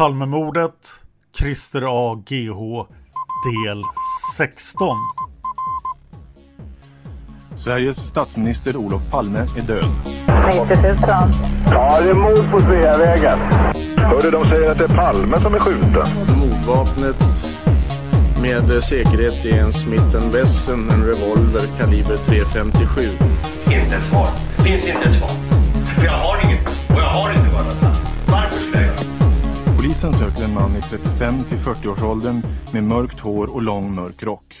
Palmemordet, Christer A. GH, del 16. Sveriges statsminister Olof Palme är död. 90 000. Ja, det är mord på Sveavägen. Hörde de säger att det är Palme som är skjuten. Mordvapnet med säkerhet är en Smith Wesson, en revolver kaliber .357. Inte ett svar. Finns inte ett svar. För jag har inget. Polisen söker en man i 35 till 40-årsåldern med mörkt hår och lång mörk rock.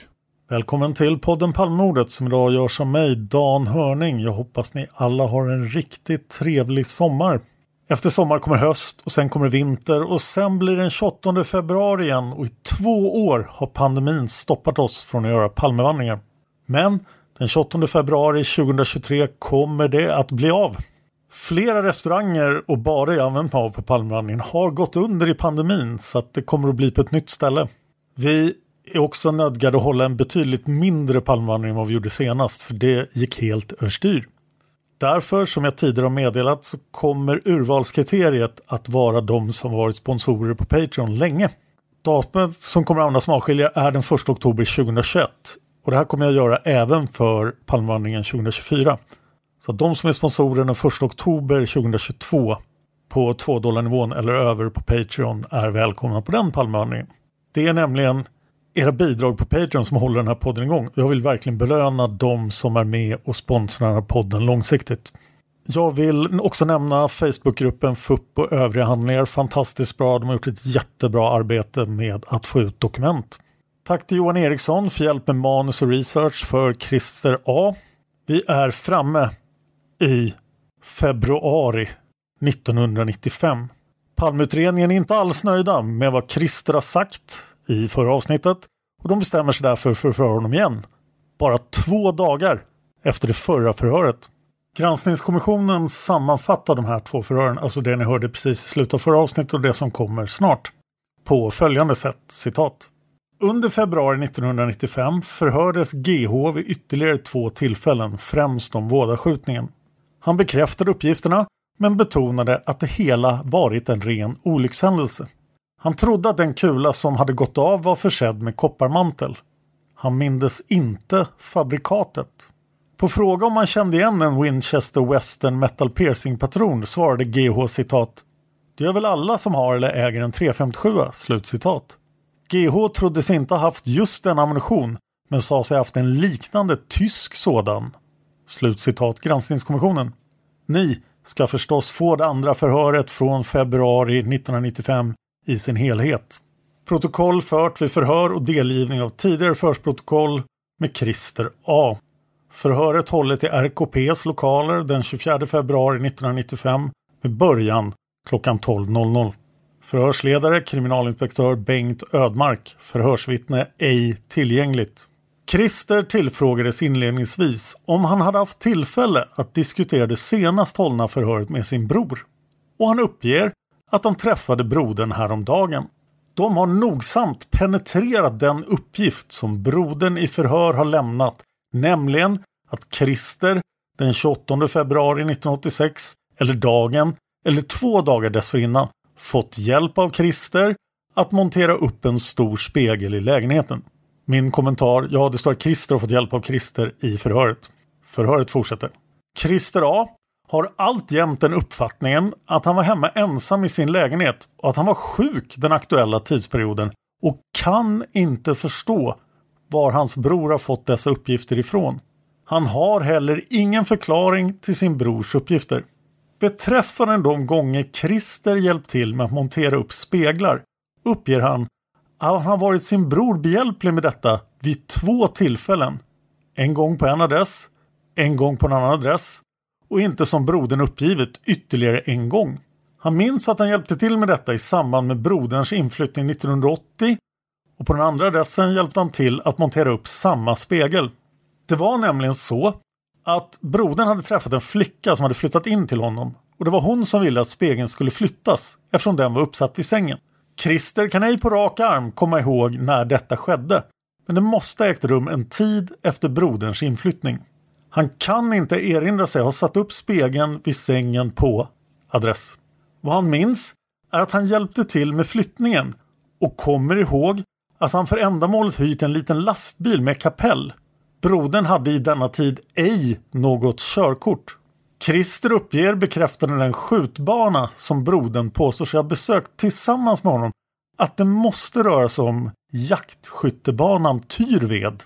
Välkommen till podden Palmordet som idag görs av mig, Dan Hörning. Jag hoppas ni alla har en riktigt trevlig sommar. Efter sommar kommer höst och sen kommer vinter och sen blir det den 28 februari igen och i två år har pandemin stoppat oss från att göra Palmevandringar. Men den 28 februari 2023 kommer det att bli av. Flera restauranger och barer jag använt mig av på Palmevandringen har gått under i pandemin så att det kommer att bli på ett nytt ställe. Vi är också nödgade att hålla en betydligt mindre palmvandring än vad vi gjorde senast för det gick helt överstyr. Därför, som jag tidigare har meddelat, så kommer urvalskriteriet att vara de som varit sponsorer på Patreon länge. Datumet som kommer att användas som avskiljare är den 1 oktober 2021 och det här kommer jag göra även för palmvandringen 2024. Så de som är sponsorer den 1 oktober 2022 på 2 nivån eller över på Patreon är välkomna på den palmvandringen. Det är nämligen era bidrag på Patreon som håller den här podden igång. Jag vill verkligen belöna de som är med och sponsrar den här podden långsiktigt. Jag vill också nämna Facebookgruppen FUP och övriga handlingar. Fantastiskt bra. De har gjort ett jättebra arbete med att få ut dokument. Tack till Johan Eriksson för hjälp med manus och research för Christer A. Vi är framme i februari 1995. Palmeutredningen är inte alls nöjda med vad Christer har sagt i förra avsnittet och de bestämmer sig därför för att förhöra honom igen. Bara två dagar efter det förra förhöret. Granskningskommissionen sammanfattar de här två förhören, alltså det ni hörde precis i slutet av förra avsnittet och det som kommer snart, på följande sätt, citat. Under februari 1995 förhördes GH vid ytterligare två tillfällen, främst om vådaskjutningen. Han bekräftade uppgifterna, men betonade att det hela varit en ren olyckshändelse. Han trodde att den kula som hade gått av var försedd med kopparmantel. Han mindes inte fabrikatet. På fråga om han kände igen en Winchester Western Metal Piercing-patron svarade GH citat Det gör väl alla som har eller äger en 357 slutcitat. GH trodde sig inte ha haft just den ammunition men sa sig haft en liknande tysk sådan. Slutcitat granskningskommissionen. Ni ska förstås få det andra förhöret från februari 1995 i sin helhet. Protokoll fört vid förhör och delgivning av tidigare förhörsprotokoll med Christer A. Förhöret hållet i RKPs lokaler den 24 februari 1995 med början klockan 12.00. Förhörsledare kriminalinspektör Bengt Ödmark. Förhörsvittne ej tillgängligt. Christer tillfrågades inledningsvis om han hade haft tillfälle att diskutera det senast hållna förhöret med sin bror. och han uppger att han träffade brodern häromdagen. De har nogsamt penetrerat den uppgift som brodern i förhör har lämnat, nämligen att Christer den 28 februari 1986, eller dagen, eller två dagar dessförinnan, fått hjälp av Christer att montera upp en stor spegel i lägenheten. Min kommentar, ja det står att Christer har fått hjälp av Christer i förhöret. Förhöret fortsätter. Christer A har alltjämt den uppfattningen att han var hemma ensam i sin lägenhet och att han var sjuk den aktuella tidsperioden och kan inte förstå var hans bror har fått dessa uppgifter ifrån. Han har heller ingen förklaring till sin brors uppgifter. Beträffande de gånger Christer hjälpt till med att montera upp speglar uppger han han har varit sin bror behjälplig med detta vid två tillfällen. En gång på en adress, en gång på en annan adress och inte som brodern uppgivit ytterligare en gång. Han minns att han hjälpte till med detta i samband med broderns inflyttning 1980 och på den andra adressen hjälpte han till att montera upp samma spegel. Det var nämligen så att brodern hade träffat en flicka som hade flyttat in till honom och det var hon som ville att spegeln skulle flyttas eftersom den var uppsatt vid sängen. Christer kan ej på rak arm komma ihåg när detta skedde men det måste ha ägt rum en tid efter broderns inflyttning. Han kan inte erinra sig ha satt upp spegeln vid sängen på adress. Vad han minns är att han hjälpte till med flyttningen och kommer ihåg att han för ändamålet hyrt en liten lastbil med kapell. Brodern hade i denna tid ej något körkort. Christer uppger bekräftande den skjutbana som brodern påstår sig ha besökt tillsammans med honom att det måste röra sig om jaktskyttebanan Tyrved.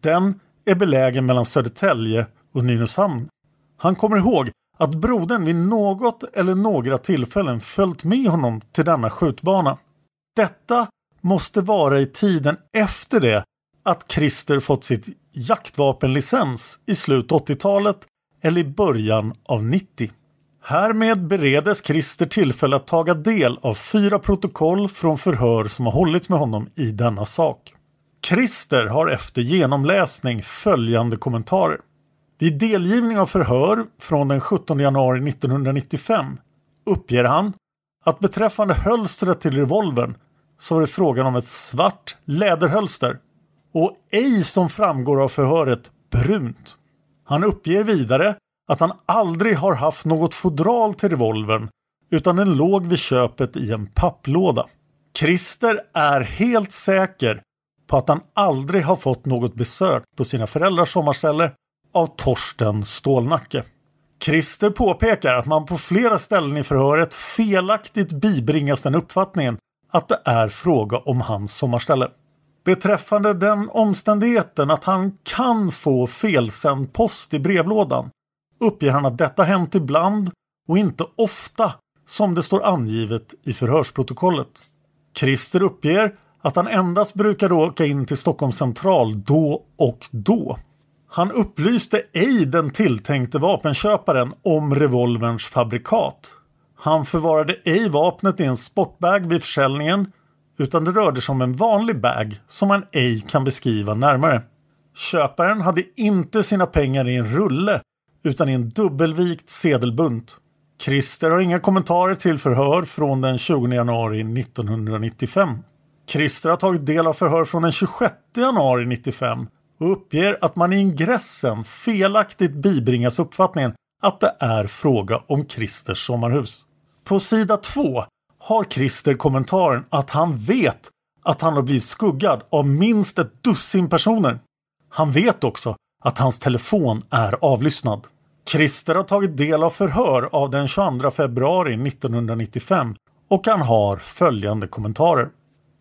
Den är belägen mellan Södertälje och Nynäshamn. Han kommer ihåg att brodern vid något eller några tillfällen följt med honom till denna skjutbana. Detta måste vara i tiden efter det att Christer fått sitt jaktvapenlicens i slut 80-talet eller i början av 90. Härmed beredes Christer tillfälle att taga del av fyra protokoll från förhör som har hållits med honom i denna sak. Christer har efter genomläsning följande kommentarer. Vid delgivning av förhör från den 17 januari 1995 uppger han att beträffande hölstret till revolvern så var det frågan om ett svart läderhölster och ej som framgår av förhöret brunt. Han uppger vidare att han aldrig har haft något fodral till revolvern utan den låg vid köpet i en papplåda. Christer är helt säker på att han aldrig har fått något besök på sina föräldrars sommarställe av Torsten Stålnacke. Christer påpekar att man på flera ställen i förhöret felaktigt bibringas den uppfattningen att det är fråga om hans sommarställe. Beträffande den omständigheten att han kan få felsänd post i brevlådan uppger han att detta hänt ibland och inte ofta som det står angivet i förhörsprotokollet. Christer uppger att han endast brukade åka in till Stockholms central då och då. Han upplyste ej den tilltänkte vapenköparen om revolverns fabrikat. Han förvarade ej vapnet i en sportbag vid försäljningen utan det rörde sig om en vanlig bag som man ej kan beskriva närmare. Köparen hade inte sina pengar i en rulle utan i en dubbelvikt sedelbunt. Christer har inga kommentarer till förhör från den 20 januari 1995. Christer har tagit del av förhör från den 26 januari 1995 och uppger att man i ingressen felaktigt bibringas uppfattningen att det är fråga om Christers sommarhus. På sida 2 har Christer kommentaren att han vet att han har blivit skuggad av minst ett dussin personer. Han vet också att hans telefon är avlyssnad. Christer har tagit del av förhör av den 22 februari 1995 och han har följande kommentarer.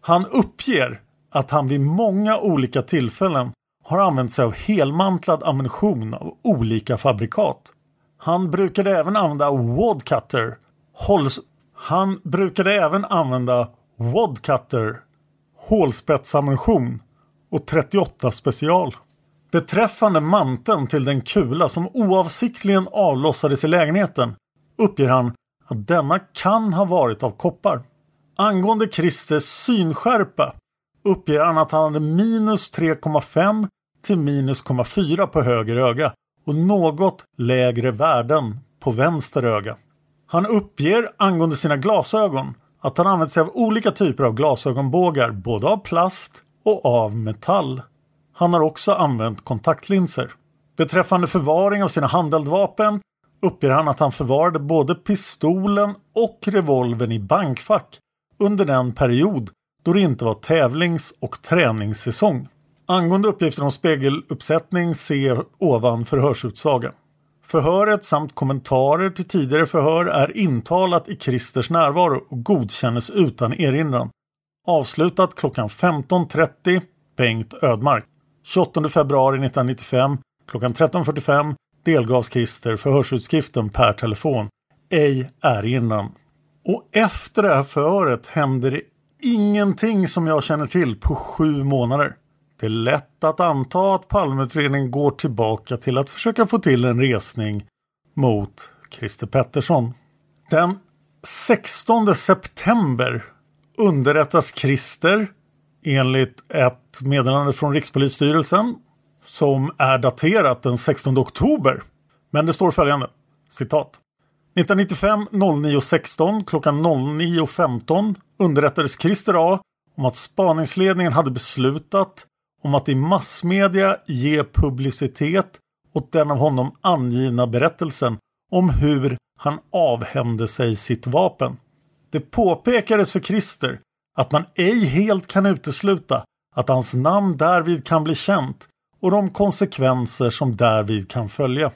Han uppger att han vid många olika tillfällen har använt sig av helmantlad ammunition av olika fabrikat. Han brukade även använda wadcutter, han brukade även använda wadcutter, hålspetsammunition och 38 special. Beträffande manteln till den kula som oavsiktligen avlossades i lägenheten uppger han att denna kan ha varit av koppar. Angående Christers synskärpa uppger han att han hade minus 3,5 till minus 0,4 på höger öga och något lägre värden på vänster öga. Han uppger angående sina glasögon att han använt sig av olika typer av glasögonbågar, både av plast och av metall. Han har också använt kontaktlinser. Beträffande förvaring av sina handeldvapen uppger han att han förvarade både pistolen och revolvern i bankfack under den period då det inte var tävlings och träningssäsong. Angående uppgifter om spegeluppsättning se ovan förhörsutsagan. Förhöret samt kommentarer till tidigare förhör är intalat i Christers närvaro och godkännes utan erinran. Avslutat klockan 15.30 Bengt Ödmark. 28 februari 1995 klockan 13.45 delgavs Christer förhörsutskriften per telefon. Ej erinran. Och efter det här förhöret händer det ingenting som jag känner till på sju månader. Det är lätt att anta att Palmeutredningen går tillbaka till att försöka få till en resning mot Christer Pettersson. Den 16 september underrättas Christer enligt ett meddelande från Rikspolisstyrelsen som är daterat den 16 oktober. Men det står följande, citat. 1995 09.16 klockan 09.15 underrättades Christer A om att spaningsledningen hade beslutat om att i massmedia ge publicitet åt den av honom angivna berättelsen om hur han avhände sig sitt vapen. Det påpekades för Christer att man ej helt kan utesluta att hans namn därvid kan bli känt och de konsekvenser som därvid kan följa.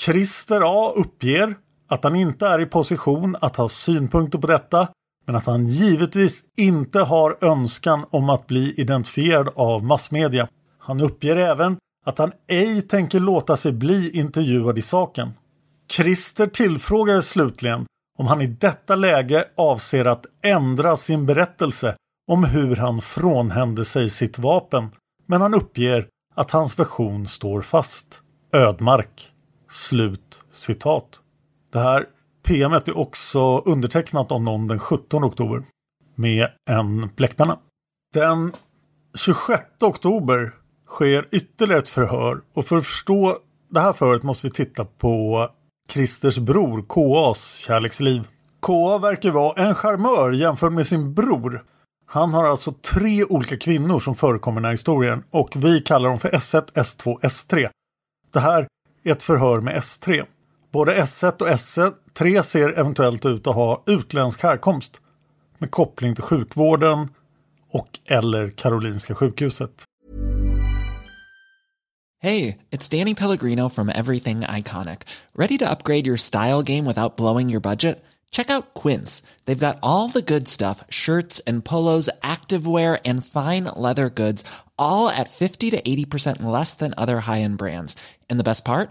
Christer A uppger att han inte är i position att ha synpunkter på detta men att han givetvis inte har önskan om att bli identifierad av massmedia. Han uppger även att han ej tänker låta sig bli intervjuad i saken. Christer tillfrågade slutligen om han i detta läge avser att ändra sin berättelse om hur han frånhände sig sitt vapen, men han uppger att hans version står fast. Ödmark. Slut citat. Det här PMet är också undertecknat av någon den 17 oktober med en bläckpenna. Den 26 oktober sker ytterligare ett förhör och för att förstå det här förhöret måste vi titta på Christers bror KAs kärleksliv. KA verkar vara en charmör jämfört med sin bror. Han har alltså tre olika kvinnor som förekommer i den här historien och vi kallar dem för S1, S2, S3. Det här är ett förhör med S3. Både S1 och S1 Tre ser eventuellt ut att ha utländsk härkomst med koppling till sjukvården och eller Karolinska sjukhuset. Hej, det är Danny Pellegrino from Everything Iconic. Ready to upgrade your style game without blowing your budget? Check out Quince. They've got all the good stuff, shirts and polos, activewear and fine leather goods, all at 50 to 80% less than other high-end brands. And the best part?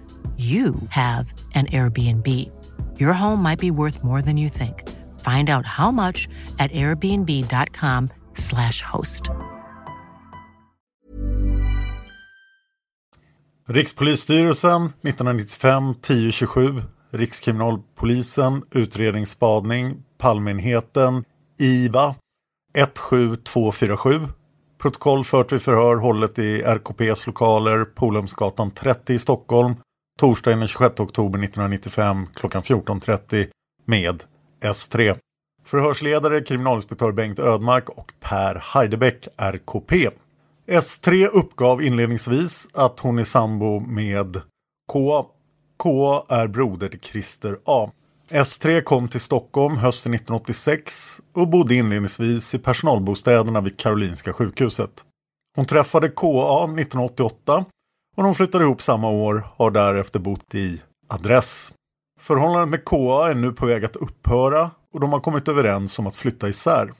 you have an Airbnb. Your home might be worth more than you think. Find out how much at airbnb.com/slash host. Rikspolisstyrelsen 1995 1027 Rikskriminalpolisen utredningsspadning, Palmenheten IVA 17247 Protokoll fört vid förhör hållet i RKPs lokaler Polhemsgatan 30 i Stockholm torsdagen den 26 oktober 1995 klockan 14.30 med S3. Förhörsledare kriminalinspektör Bengt Ödmark och Per Heidebeck RKP. S3 uppgav inledningsvis att hon är sambo med K. K är broder till Christer A. S3 kom till Stockholm hösten 1986 och bodde inledningsvis i personalbostäderna vid Karolinska sjukhuset. Hon träffade KA 1988 och de flyttade ihop samma år och har därefter bott i Adress. Förhållandet med KA är nu på väg att upphöra och de har kommit överens om att flytta isär.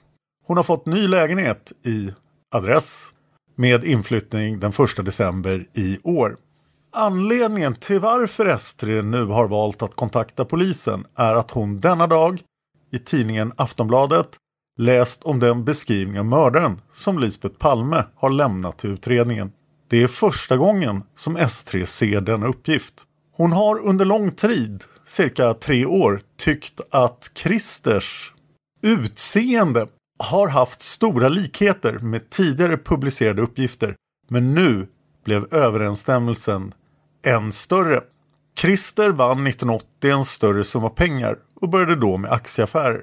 Hon har fått ny lägenhet i Adress med inflyttning den 1 december i år. Anledningen till varför Estrid nu har valt att kontakta polisen är att hon denna dag i tidningen Aftonbladet läst om den beskrivning av mördaren som Lisbeth Palme har lämnat till utredningen. Det är första gången som S3 ser denna uppgift. Hon har under lång tid, cirka tre år, tyckt att Christers utseende har haft stora likheter med tidigare publicerade uppgifter. Men nu blev överensstämmelsen än större. Christer vann 1980 en större summa pengar och började då med aktieaffärer.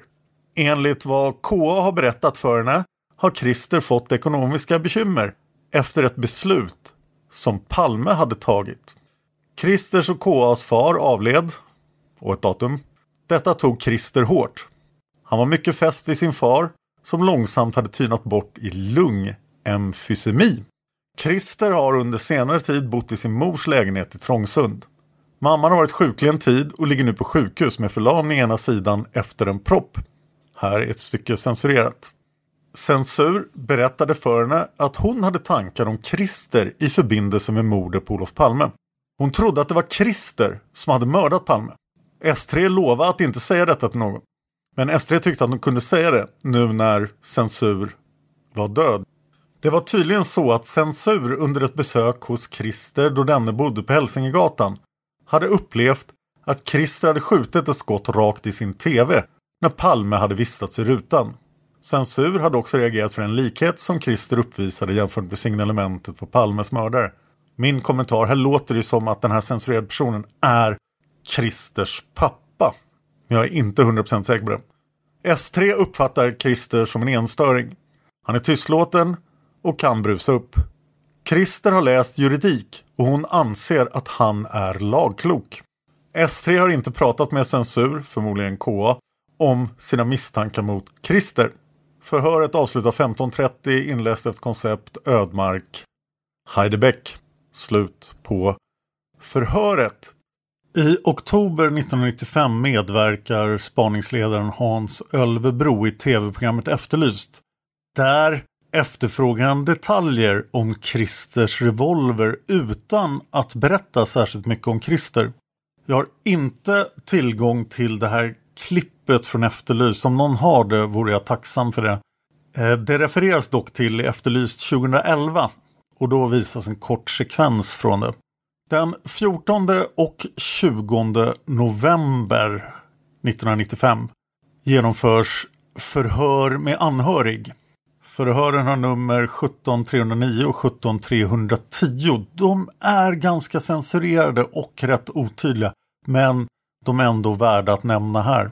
Enligt vad KA har berättat för henne har Christer fått ekonomiska bekymmer efter ett beslut som Palme hade tagit. Christers och KAs far avled, och ett datum. Detta tog Christer hårt. Han var mycket fäst vid sin far som långsamt hade tynat bort i lungemfysemi. Christer har under senare tid bott i sin mors lägenhet i Trångsund. Mamman har varit sjuklig en tid och ligger nu på sjukhus med förlamning i ena sidan efter en propp. Här är ett stycke censurerat. Censur berättade för henne att hon hade tankar om Christer i förbindelse med mordet på Olof Palme. Hon trodde att det var Christer som hade mördat Palme. S3 lovade att inte säga detta till någon. Men S3 tyckte att hon kunde säga det nu när Censur var död. Det var tydligen så att Censur under ett besök hos Christer då denne bodde på Hälsingegatan hade upplevt att Christer hade skjutit ett skott rakt i sin TV när Palme hade vistats i rutan. Censur hade också reagerat för en likhet som Christer uppvisade jämfört med signalementet på Palmes mördare. Min kommentar, här låter det som att den här censurerade personen är Christers pappa. Men jag är inte 100% säker på det. S3 uppfattar Christer som en enstöring. Han är tystlåten och kan brusa upp. Christer har läst juridik och hon anser att han är lagklok. S3 har inte pratat med censur, förmodligen KA, om sina misstankar mot Christer. Förhöret avslutar 15.30 inläst efter koncept Ödmark Heidebeck. Slut på förhöret. I oktober 1995 medverkar spaningsledaren Hans Ölvebro i tv-programmet Efterlyst. Där efterfrågar han detaljer om Christers revolver utan att berätta särskilt mycket om Christer. Jag har inte tillgång till det här klippet från Efterlyst. Om någon har det vore jag tacksam för det. Eh, det refereras dock till i Efterlyst 2011 och då visas en kort sekvens från det. Den 14 och 20 november 1995 genomförs förhör med anhörig. Förhören har nummer 17309 och 17310. De är ganska censurerade och rätt otydliga, men de är ändå värda att nämna här.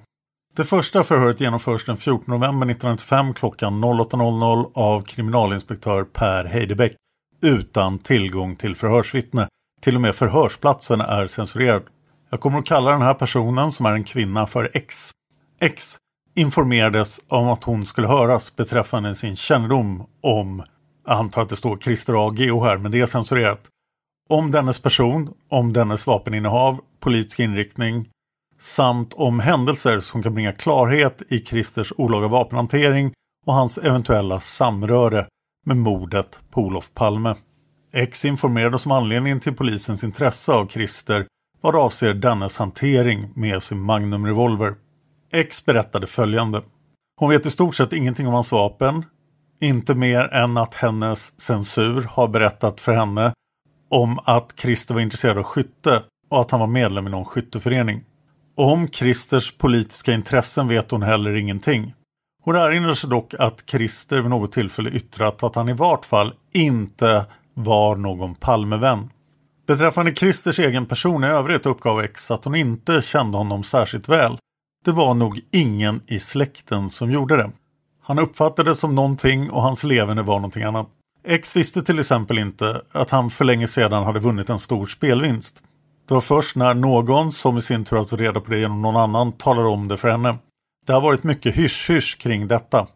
Det första förhöret genomförs den 14 november 1995 klockan 08.00 av kriminalinspektör Per Heidebeck utan tillgång till förhörsvittne. Till och med förhörsplatsen är censurerad. Jag kommer att kalla den här personen som är en kvinna för X. X informerades om att hon skulle höras beträffande sin kännedom om, jag antar att det står Christer A. Geo här, men det är censurerat. Om dennes person, om dennes vapeninnehav, politisk inriktning samt om händelser som kan bringa klarhet i Christers olaga vapenhantering och hans eventuella samröre med mordet på Olof Palme. X informerade oss om anledningen till polisens intresse av Christer vad avser dennes hantering med sin Magnum revolver. X berättade följande. Hon vet i stort sett ingenting om hans vapen. Inte mer än att hennes censur har berättat för henne om att Christer var intresserad av skytte och att han var medlem i någon skytteförening. Om Christers politiska intressen vet hon heller ingenting. Hon erinrar sig dock att Christer vid något tillfälle yttrat att han i vart fall inte var någon Palmevän. Beträffande Christers egen person i övrigt uppgav X att hon inte kände honom särskilt väl. Det var nog ingen i släkten som gjorde det. Han uppfattades som någonting och hans leverne var någonting annat. X visste till exempel inte att han för länge sedan hade vunnit en stor spelvinst. Det var först när någon, som i sin tur har fått reda på det genom någon annan, talade om det för henne. Det har varit mycket hysch-hysch kring detta.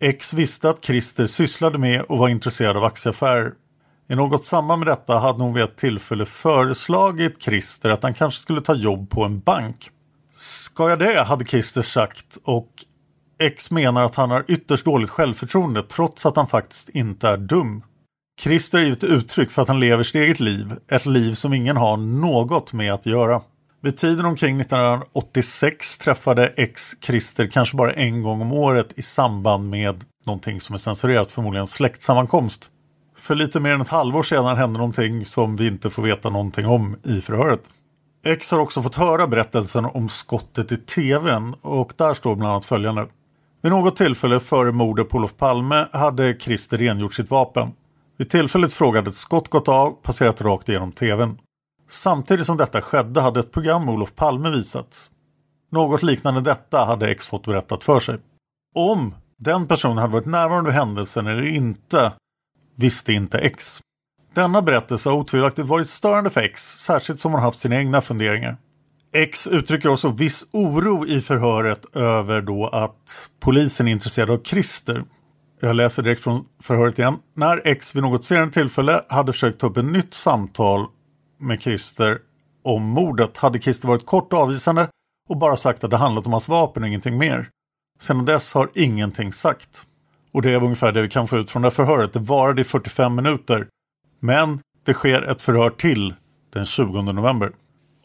X visste att Christer sysslade med och var intresserad av aktieaffärer. I något samband med detta hade hon vid ett tillfälle föreslagit Christer att han kanske skulle ta jobb på en bank. Ska jag det? hade Christer sagt och X menar att han har ytterst dåligt självförtroende trots att han faktiskt inte är dum. Christer har givit uttryck för att han lever sitt eget liv, ett liv som ingen har något med att göra. Vid tiden omkring 1986 träffade X Christer kanske bara en gång om året i samband med någonting som är censurerat, förmodligen släktsammankomst. För lite mer än ett halvår sedan hände någonting som vi inte får veta någonting om i förhöret. X har också fått höra berättelsen om skottet i tvn och där står bland annat följande. Vid något tillfälle före mordet på Olof Palme hade Christer rengjort sitt vapen. Vid tillfället frågade ett skott gått av, passerat rakt igenom tvn. Samtidigt som detta skedde hade ett program med Olof Palme visats. Något liknande detta hade X fått berättat för sig. Om den personen hade varit närvarande vid händelsen eller inte visste inte X. Denna berättelse har otvivelaktigt varit störande för X, särskilt som hon haft sina egna funderingar. X uttrycker också viss oro i förhöret över då att polisen är intresserad av Christer. Jag läser direkt från förhöret igen. När X vid något senare tillfälle hade försökt ta upp ett nytt samtal med Christer om mordet hade Christer varit kort avvisande och bara sagt att det handlat om hans vapen och ingenting mer. Sedan dess har ingenting sagt. Och det är ungefär det vi kan få ut från det här förhöret. Det varade i 45 minuter. Men det sker ett förhör till den 20 november.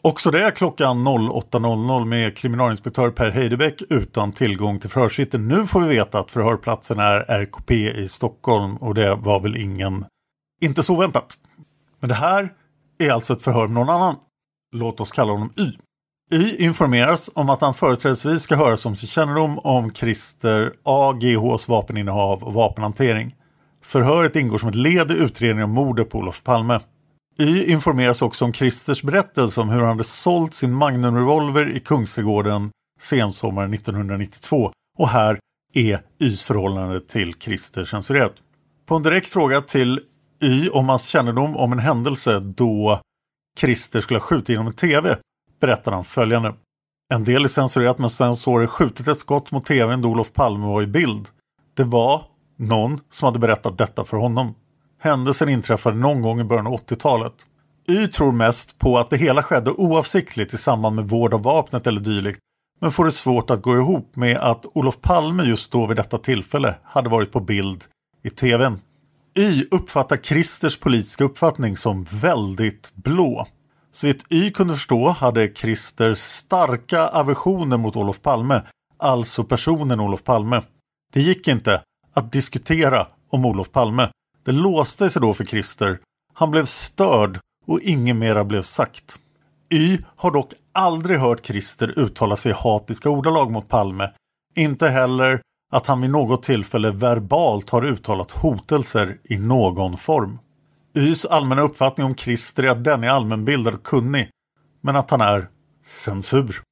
Också det är klockan 08.00 med kriminalinspektör Per Heidebäck utan tillgång till förhörsvittnen. Nu får vi veta att förhörplatsen är RKP i Stockholm och det var väl ingen, inte så väntat. Men det här är alltså ett förhör med någon annan. Låt oss kalla honom Y. Y informeras om att han företrädesvis ska höras om sin kännedom om Christer AGHs vapeninnehav och vapenhantering. Förhöret ingår som ett led i utredningen om mordet på Olof Palme. Y informeras också om Christers berättelse om hur han hade sålt sin Magnumrevolver i Kungsträdgården sensommaren 1992 och här är Ys förhållande till Christer censurerat. På en direkt fråga till Y om hans kännedom om en händelse då Christer skulle ha skjutit genom en TV berättar han följande. En del är censurerat men sen så har det skjutit ett skott mot tvn då Olof Palme var i bild. Det var någon som hade berättat detta för honom. Händelsen inträffade någon gång i början av 80-talet. Y tror mest på att det hela skedde oavsiktligt i samband med vård av vapnet eller dylikt men får det svårt att gå ihop med att Olof Palme just då vid detta tillfälle hade varit på bild i tvn. Y uppfattar Christers politiska uppfattning som väldigt blå. Så vitt Y kunde förstå hade Christer starka aversioner mot Olof Palme, alltså personen Olof Palme. Det gick inte att diskutera om Olof Palme. Det låste sig då för Christer. Han blev störd och inget mera blev sagt. Y har dock aldrig hört Christer uttala sig i hatiska ordalag mot Palme. Inte heller att han vid något tillfälle verbalt har uttalat hotelser i någon form. Ys allmänna uppfattning om Christer är att den är allmänbildad och kunnig, men att han är censur.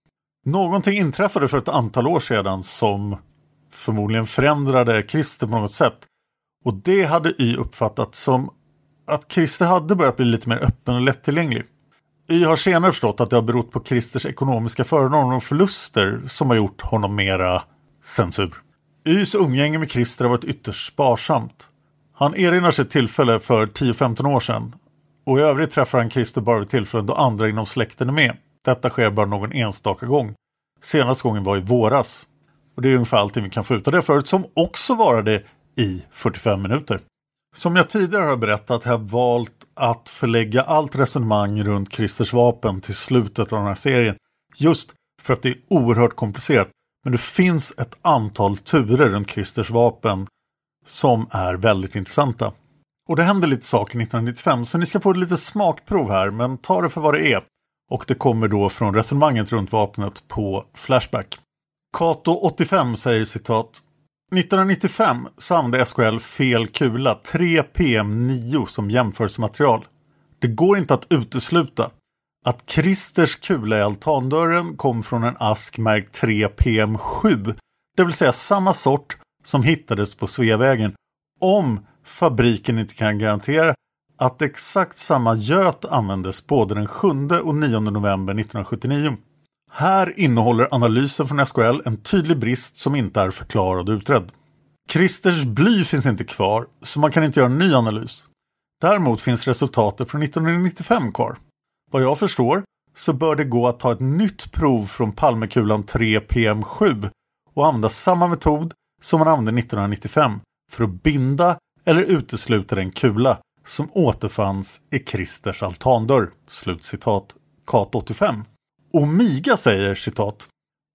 Någonting inträffade för ett antal år sedan som förmodligen förändrade Christer på något sätt. Och det hade Y uppfattat som att Christer hade börjat bli lite mer öppen och lättillgänglig. Y har senare förstått att det har berott på Christers ekonomiska förmåner och förluster som har gjort honom mera censur. Ys umgänge med Christer har varit ytterst sparsamt. Han erinrar sig ett tillfälle för 10-15 år sedan och i övrigt träffar han Christer bara vid tillfällen då andra inom släkten är med. Detta sker bara någon enstaka gång. Senaste gången var i våras. Och det är ungefär allting vi kan få ut av det förut som också varade i 45 minuter. Som jag tidigare har berättat har jag valt att förlägga allt resonemang runt Christers vapen till slutet av den här serien. Just för att det är oerhört komplicerat. Men det finns ett antal turer runt Christers vapen som är väldigt intressanta. Och det händer lite saker 1995 så ni ska få ett litet smakprov här men ta det för vad det är. Och det kommer då från resonemanget runt vapnet på Flashback. Kato 85 säger citat 1995 så använde SKL fel kula 3 PM9 som jämförelsematerial. Det går inte att utesluta att Christers kula i altandörren kom från en ask märkt 3 PM7, det vill säga samma sort som hittades på Sveavägen, om fabriken inte kan garantera att exakt samma göt användes både den 7 och 9 november 1979. Här innehåller analysen från SKL en tydlig brist som inte är förklarad och utredd. Christers bly finns inte kvar, så man kan inte göra en ny analys. Däremot finns resultatet från 1995 kvar. Vad jag förstår så bör det gå att ta ett nytt prov från Palmekulan 3 PM7 och använda samma metod som man använde 1995 för att binda eller utesluta den kula som återfanns i Christers altandörr. Slutcitat Kat 85. Omiga säger citat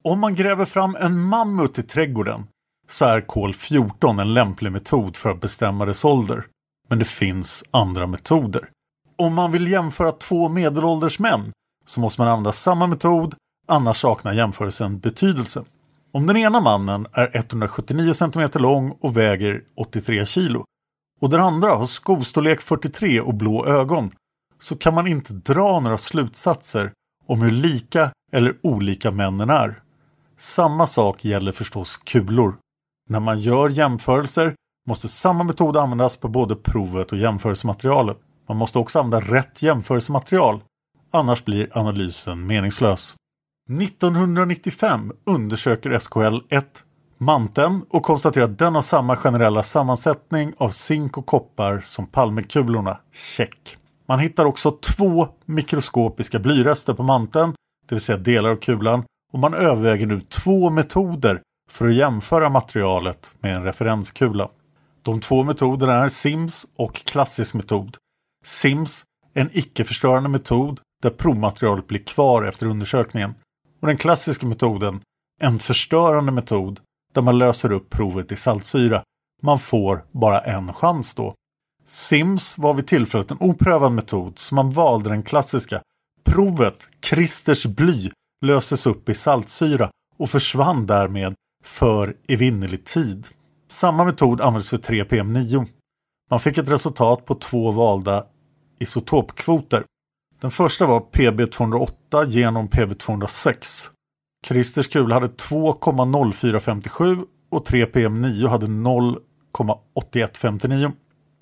Om man gräver fram en mammut i trädgården så är kol 14 en lämplig metod för att bestämma dess ålder. Men det finns andra metoder. Om man vill jämföra två medelålders män så måste man använda samma metod, annars saknar jämförelsen betydelse. Om den ena mannen är 179 cm lång och väger 83 kg och den andra har skostorlek 43 och blå ögon så kan man inte dra några slutsatser om hur lika eller olika männen är. Samma sak gäller förstås kulor. När man gör jämförelser måste samma metod användas på både provet och jämförelsematerialet. Man måste också använda rätt jämförelsematerial, annars blir analysen meningslös. 1995 undersöker SKL 1 manteln och konstaterar att den har samma generella sammansättning av zink och koppar som Palmekulorna. Check. Man hittar också två mikroskopiska blyrester på manteln, det vill säga delar av kulan, och man överväger nu två metoder för att jämföra materialet med en referenskula. De två metoderna är SIMS och klassisk metod. SIMS är en icke-förstörande metod där provmaterialet blir kvar efter undersökningen. Och den klassiska metoden, en förstörande metod där man löser upp provet i saltsyra. Man får bara en chans då. SIMS var vid tillfället en oprövad metod så man valde den klassiska. Provet, Christers bly, löses upp i saltsyra och försvann därmed för evinnerlig tid. Samma metod användes för 3PM9. Man fick ett resultat på två valda isotopkvoter. Den första var PB208 genom PB206. Christers kula hade 2,0457 och 3PM9 hade 0,8159.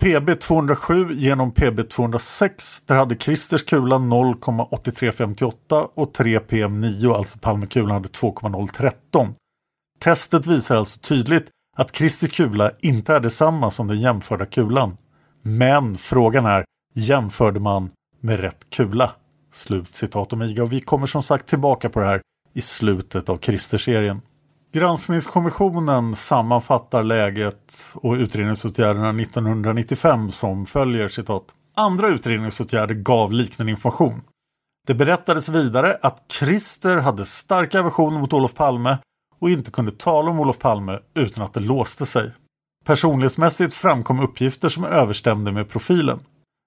PB207 genom PB206 där hade Christers kula 0,8358 och 3PM9, alltså Palmekulan, hade 2,013. Testet visar alltså tydligt att Christers kula inte är detsamma som den jämförda kulan. Men frågan är, jämförde man med rätt kula? Slut citat Omiga och vi kommer som sagt tillbaka på det här i slutet av Christer-serien. Granskningskommissionen sammanfattar läget och utredningsåtgärderna 1995 som följer citat. Andra utredningsåtgärder gav liknande information. Det berättades vidare att Christer hade starka aversioner mot Olof Palme och inte kunde tala om Olof Palme utan att det låste sig. Personlighetsmässigt framkom uppgifter som överstämde med profilen.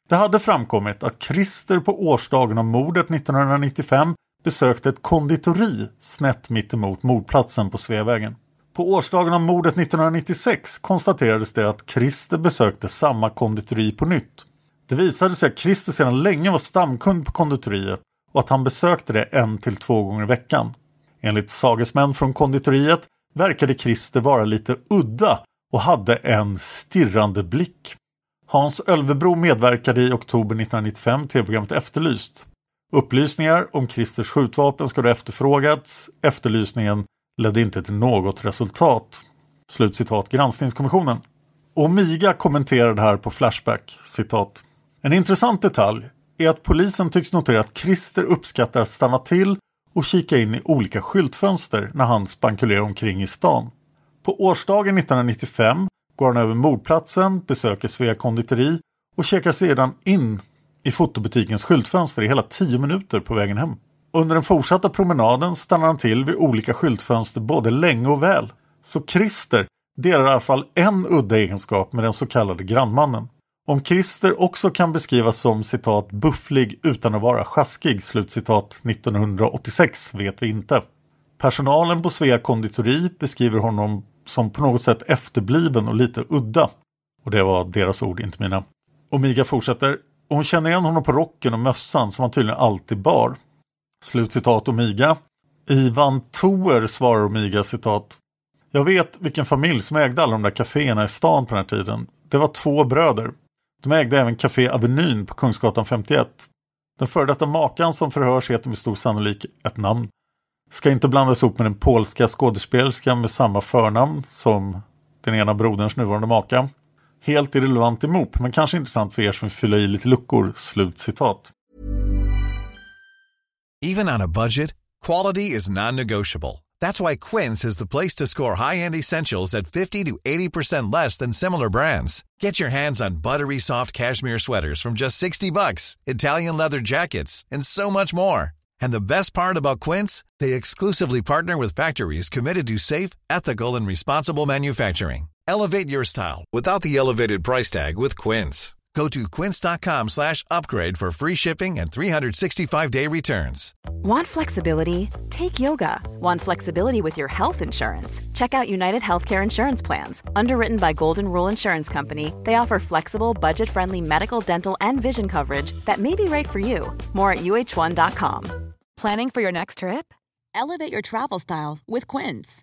Det hade framkommit att Christer på årsdagen av mordet 1995 besökte ett konditori snett mittemot mordplatsen på Sveavägen. På årsdagen av mordet 1996 konstaterades det att Christer besökte samma konditori på nytt. Det visade sig att Christer sedan länge var stamkund på konditoriet och att han besökte det en till två gånger i veckan. Enligt sagesmän från konditoriet verkade Christer vara lite udda och hade en stirrande blick. Hans Ölvebro medverkade i oktober 1995 till programmet Efterlyst. Upplysningar om Christers skjutvapen ska ha efterfrågats. Efterlysningen ledde inte till något resultat. Slutcitat granskningskommissionen. Omiga kommenterade här på Flashback, citat. En intressant detalj är att polisen tycks notera att Christer uppskattar att stanna till och kika in i olika skyltfönster när han spankulerar omkring i stan. På årsdagen 1995 går han över mordplatsen, besöker Svea konditori och checkar sedan in i fotobutikens skyltfönster i hela tio minuter på vägen hem. Under den fortsatta promenaden stannar han till vid olika skyltfönster både länge och väl. Så Christer delar i alla fall en udda egenskap med den så kallade grannmannen. Om Christer också kan beskrivas som citat bufflig utan att vara sjaskig slutcitat 1986 vet vi inte. Personalen på Svea konditori beskriver honom som på något sätt efterbliven och lite udda. Och det var deras ord, inte mina. Omiga fortsätter. Och hon känner igen honom på rocken och mössan som han tydligen alltid bar. Slutcitat Omiga. Ivan Toer svarar Omiga citat. Jag vet vilken familj som ägde alla de där kaféerna i stan på den här tiden. Det var två bröder. De ägde även Café Avenyn på Kungsgatan 51. Den före detta makan som förhörs heter med stor sannolik ett namn. Ska inte blandas ihop med den polska skådespelerskan med samma förnamn som den ena broderns nuvarande maka. Helt irrelevant emot, men kanske intressant för er som vill fylla i lite luckor. Even on a budget, quality is non-negotiable. That's why Quince is the place to score high-end essentials at 50 to 80% less than similar brands. Get your hands on buttery soft cashmere sweaters from just 60 bucks, Italian leather jackets, and so much more. And the best part about Quince, they exclusively partner with factories committed to safe, ethical, and responsible manufacturing. Elevate your style without the elevated price tag with Quince. Go to quince.com slash upgrade for free shipping and 365-day returns. Want flexibility? Take yoga. Want flexibility with your health insurance? Check out United Healthcare Insurance Plans. Underwritten by Golden Rule Insurance Company, they offer flexible, budget-friendly medical, dental, and vision coverage that may be right for you. More at uh1.com. Planning for your next trip? Elevate your travel style with Quince.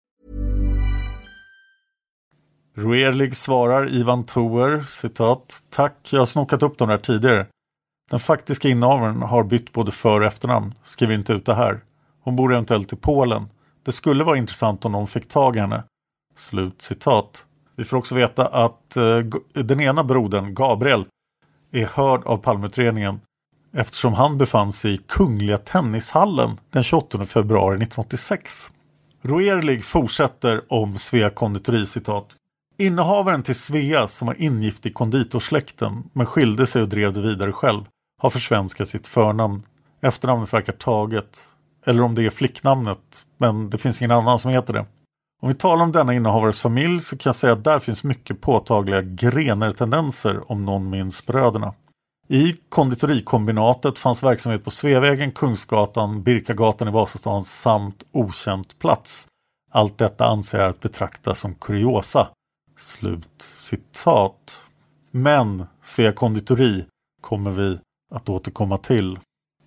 Roerlig svarar Ivan Toer, citat, Tack, jag har snokat upp de där tidigare. Den faktiska innehavaren har bytt både för och efternamn. skriver inte ut det här. Hon bor eventuellt i Polen. Det skulle vara intressant om någon fick tag i henne. Slut citat. Vi får också veta att eh, den ena brodern, Gabriel, är hörd av Palmeutredningen eftersom han befann sig i Kungliga Tennishallen den 28 februari 1986. Roerlig fortsätter om Svea konditori citat. Innehavaren till Svea som var ingift i konditorsläkten men skilde sig och drev det vidare själv har försvenskat sitt förnamn. Efternamnet verkar taget. Eller om det är flicknamnet, men det finns ingen annan som heter det. Om vi talar om denna innehavares familj så kan jag säga att där finns mycket påtagliga Grener-tendenser om någon minns bröderna. I konditorikombinatet fanns verksamhet på Sveavägen, Kungsgatan, Birkagatan i Vasastan samt okänt plats. Allt detta anser jag att betrakta som kuriosa. Slut citat. Men Svea konditori kommer vi att återkomma till.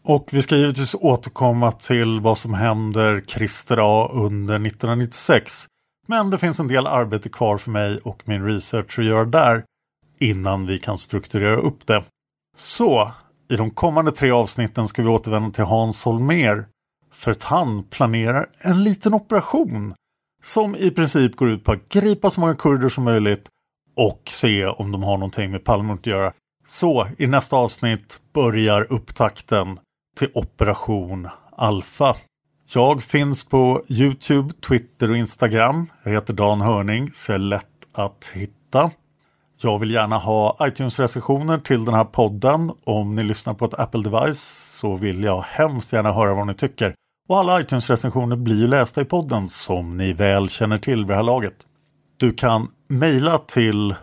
Och vi ska givetvis återkomma till vad som händer Christer A under 1996. Men det finns en del arbete kvar för mig och min research att göra där innan vi kan strukturera upp det. Så, i de kommande tre avsnitten ska vi återvända till Hans Holmer för att han planerar en liten operation som i princip går ut på att gripa så många kurder som möjligt och se om de har någonting med Palmemordet att göra. Så i nästa avsnitt börjar upptakten till Operation Alfa. Jag finns på Youtube, Twitter och Instagram. Jag heter Dan Hörning, så är lätt att hitta. Jag vill gärna ha iTunes-recensioner till den här podden. Om ni lyssnar på ett Apple-device så vill jag hemskt gärna höra vad ni tycker. Och alla iTunes-recensioner blir ju lästa i podden som ni väl känner till vid det här laget. Du kan mejla till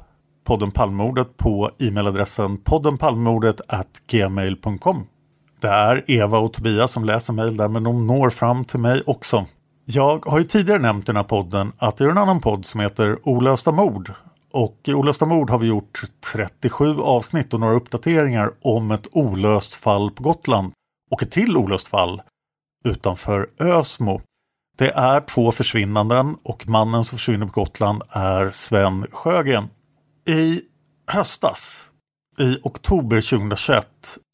podden Palmemordet på e-mailadressen poddenpalmemordet gmail.com. Det är Eva och Tobias som läser mejl där men de når fram till mig också. Jag har ju tidigare nämnt i den här podden att det är en annan podd som heter Olösta mord. Och i Olösta mord har vi gjort 37 avsnitt och några uppdateringar om ett olöst fall på Gotland. Och ett till olöst fall utanför Ösmo. Det är två försvinnanden och mannen som försvinner på Gotland är Sven Sjögren. I höstas I oktober 2021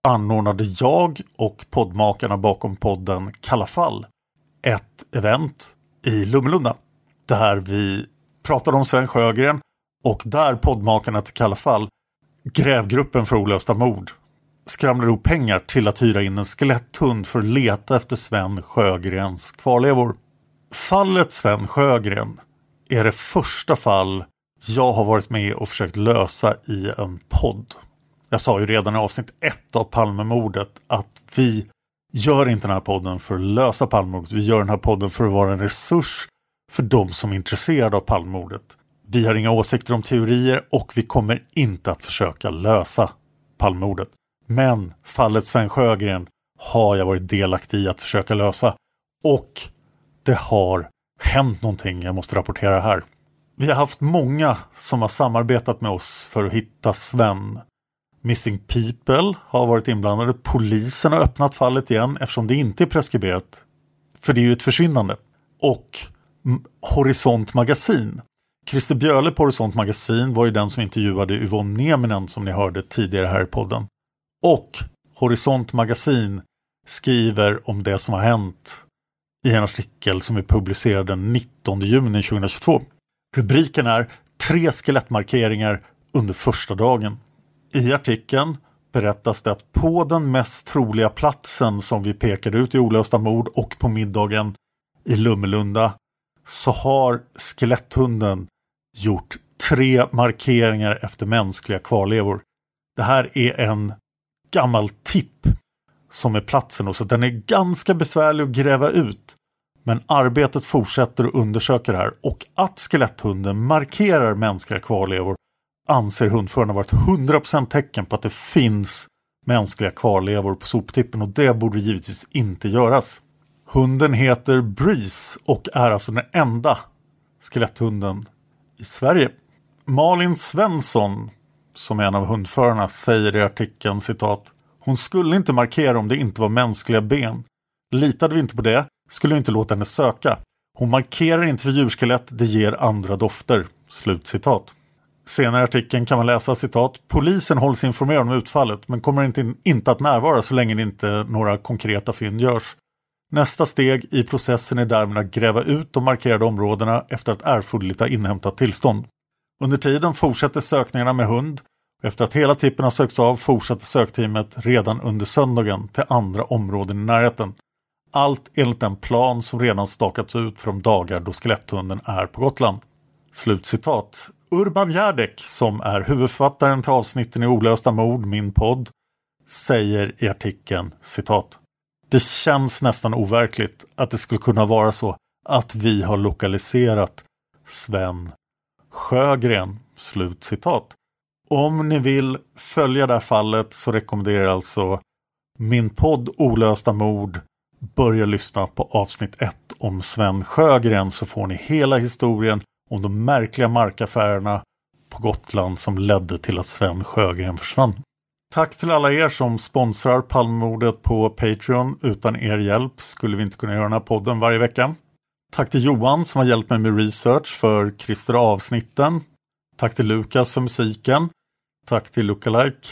anordnade jag och poddmakarna bakom podden Kalla fall ett event i Lummelunda där vi pratade om Sven Sjögren och där poddmakarna till Kalla fall, grävgruppen för olösta mord, skramlar ihop pengar till att hyra in en skeletthund för att leta efter Sven Sjögrens kvarlevor. Fallet Sven Sjögren är det första fall jag har varit med och försökt lösa i en podd. Jag sa ju redan i avsnitt ett av Palmemordet att vi gör inte den här podden för att lösa Palmemordet. Vi gör den här podden för att vara en resurs för de som är intresserade av Palmemordet. Vi har inga åsikter om teorier och vi kommer inte att försöka lösa Palmemordet. Men fallet Sven Sjögren har jag varit delaktig i att försöka lösa. Och det har hänt någonting jag måste rapportera här. Vi har haft många som har samarbetat med oss för att hitta Sven. Missing People har varit inblandade. Polisen har öppnat fallet igen eftersom det inte är preskriberat. För det är ju ett försvinnande. Och Horisont Magasin. Christer Björle på Horisont Magasin var ju den som intervjuade Yvonne Nieminen som ni hörde tidigare här i podden. Och Horisont Magasin skriver om det som har hänt i en artikel som är publicerad den 19 juni 2022. Rubriken är Tre skelettmarkeringar under första dagen. I artikeln berättas det att på den mest troliga platsen som vi pekade ut i olösta mord och på middagen i Lummelunda så har skeletthunden gjort tre markeringar efter mänskliga kvarlevor. Det här är en gammal tipp som är platsen och så den är ganska besvärlig att gräva ut. Men arbetet fortsätter att undersöka det här och att skeletthunden markerar mänskliga kvarlevor anser hundförarna vara ett 100% tecken på att det finns mänskliga kvarlevor på soptippen och det borde givetvis inte göras. Hunden heter Breeze och är alltså den enda skeletthunden i Sverige. Malin Svensson, som en av hundförarna, säger i artikeln citat Hon skulle inte markera om det inte var mänskliga ben. Litade vi inte på det skulle vi inte låta henne söka. Hon markerar inte för djurskelett, det ger andra dofter. Slut citat. Senare i artikeln kan man läsa citat Polisen hålls informerad om utfallet men kommer inte, inte att närvara så länge inte några konkreta fynd görs. Nästa steg i processen är därmed att gräva ut de markerade områdena efter att erforderligt ha inhämtat tillstånd. Under tiden fortsätter sökningarna med hund efter att hela tippen har sökts av fortsatte sökteamet redan under söndagen till andra områden i närheten. Allt enligt den plan som redan stakats ut för de dagar då skeletthunden är på Gotland. Slutcitat. Urban Järdek, som är huvudförfattaren till avsnitten i Olösta mord, min podd, säger i artikeln citat. Det känns nästan overkligt att det skulle kunna vara så att vi har lokaliserat Sven Sjögren. Slut citat. Om ni vill följa det här fallet så rekommenderar jag alltså min podd Olösta mord. Börja lyssna på avsnitt 1 om Sven Sjögren så får ni hela historien om de märkliga markaffärerna på Gotland som ledde till att Sven Sjögren försvann. Tack till alla er som sponsrar Palmemordet på Patreon. Utan er hjälp skulle vi inte kunna göra den här podden varje vecka. Tack till Johan som har hjälpt mig med research för Christer avsnitten. Tack till Lukas för musiken. Tack till Lookalike,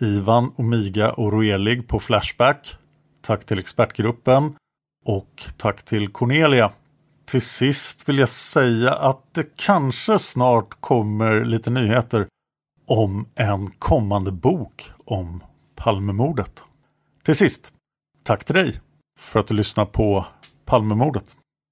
Ivan, Omiga och Roelig på Flashback. Tack till expertgruppen och tack till Cornelia. Till sist vill jag säga att det kanske snart kommer lite nyheter om en kommande bok om Palmemordet. Till sist, tack till dig för att du lyssnar på Palmemordet.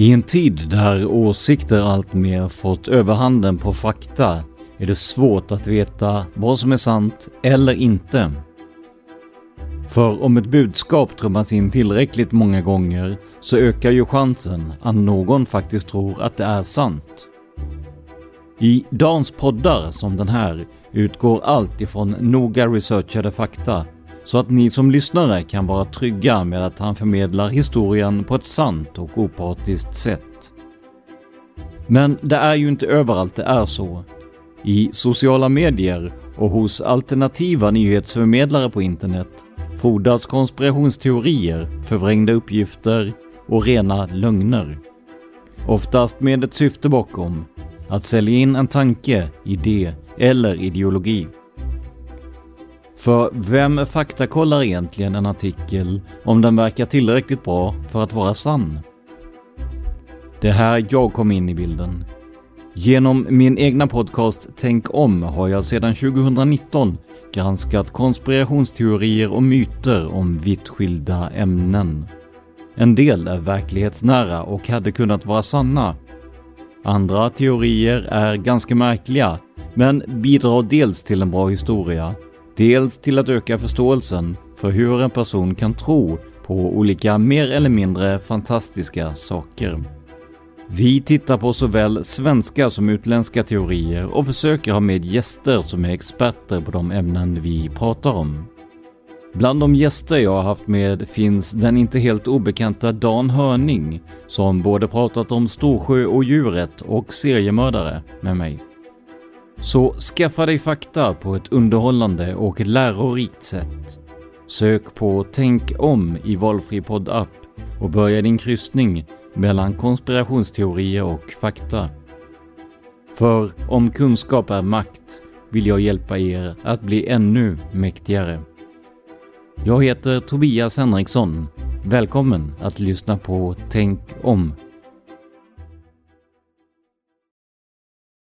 I en tid där åsikter alltmer fått överhanden på fakta är det svårt att veta vad som är sant eller inte. För om ett budskap trummas in tillräckligt många gånger så ökar ju chansen att någon faktiskt tror att det är sant. I dagens poddar som den här utgår allt ifrån noga researchade fakta så att ni som lyssnare kan vara trygga med att han förmedlar historien på ett sant och opartiskt sätt. Men det är ju inte överallt det är så. I sociala medier och hos alternativa nyhetsförmedlare på internet frodas konspirationsteorier, förvrängda uppgifter och rena lögner. Oftast med ett syfte bakom, att sälja in en tanke, idé eller ideologi. För vem faktakollar egentligen en artikel om den verkar tillräckligt bra för att vara sann? Det är här jag kom in i bilden. Genom min egna podcast Tänk om har jag sedan 2019 granskat konspirationsteorier och myter om vitt skilda ämnen. En del är verklighetsnära och hade kunnat vara sanna. Andra teorier är ganska märkliga, men bidrar dels till en bra historia, dels till att öka förståelsen för hur en person kan tro på olika mer eller mindre fantastiska saker. Vi tittar på såväl svenska som utländska teorier och försöker ha med gäster som är experter på de ämnen vi pratar om. Bland de gäster jag har haft med finns den inte helt obekanta Dan Hörning som både pratat om Storsjö och djuret och seriemördare med mig. Så skaffa dig fakta på ett underhållande och lärorikt sätt. Sök på Tänk om i valfri poddapp och börja din kryssning mellan konspirationsteorier och fakta. För om kunskap är makt vill jag hjälpa er att bli ännu mäktigare. Jag heter Tobias Henriksson. Välkommen att lyssna på Tänk om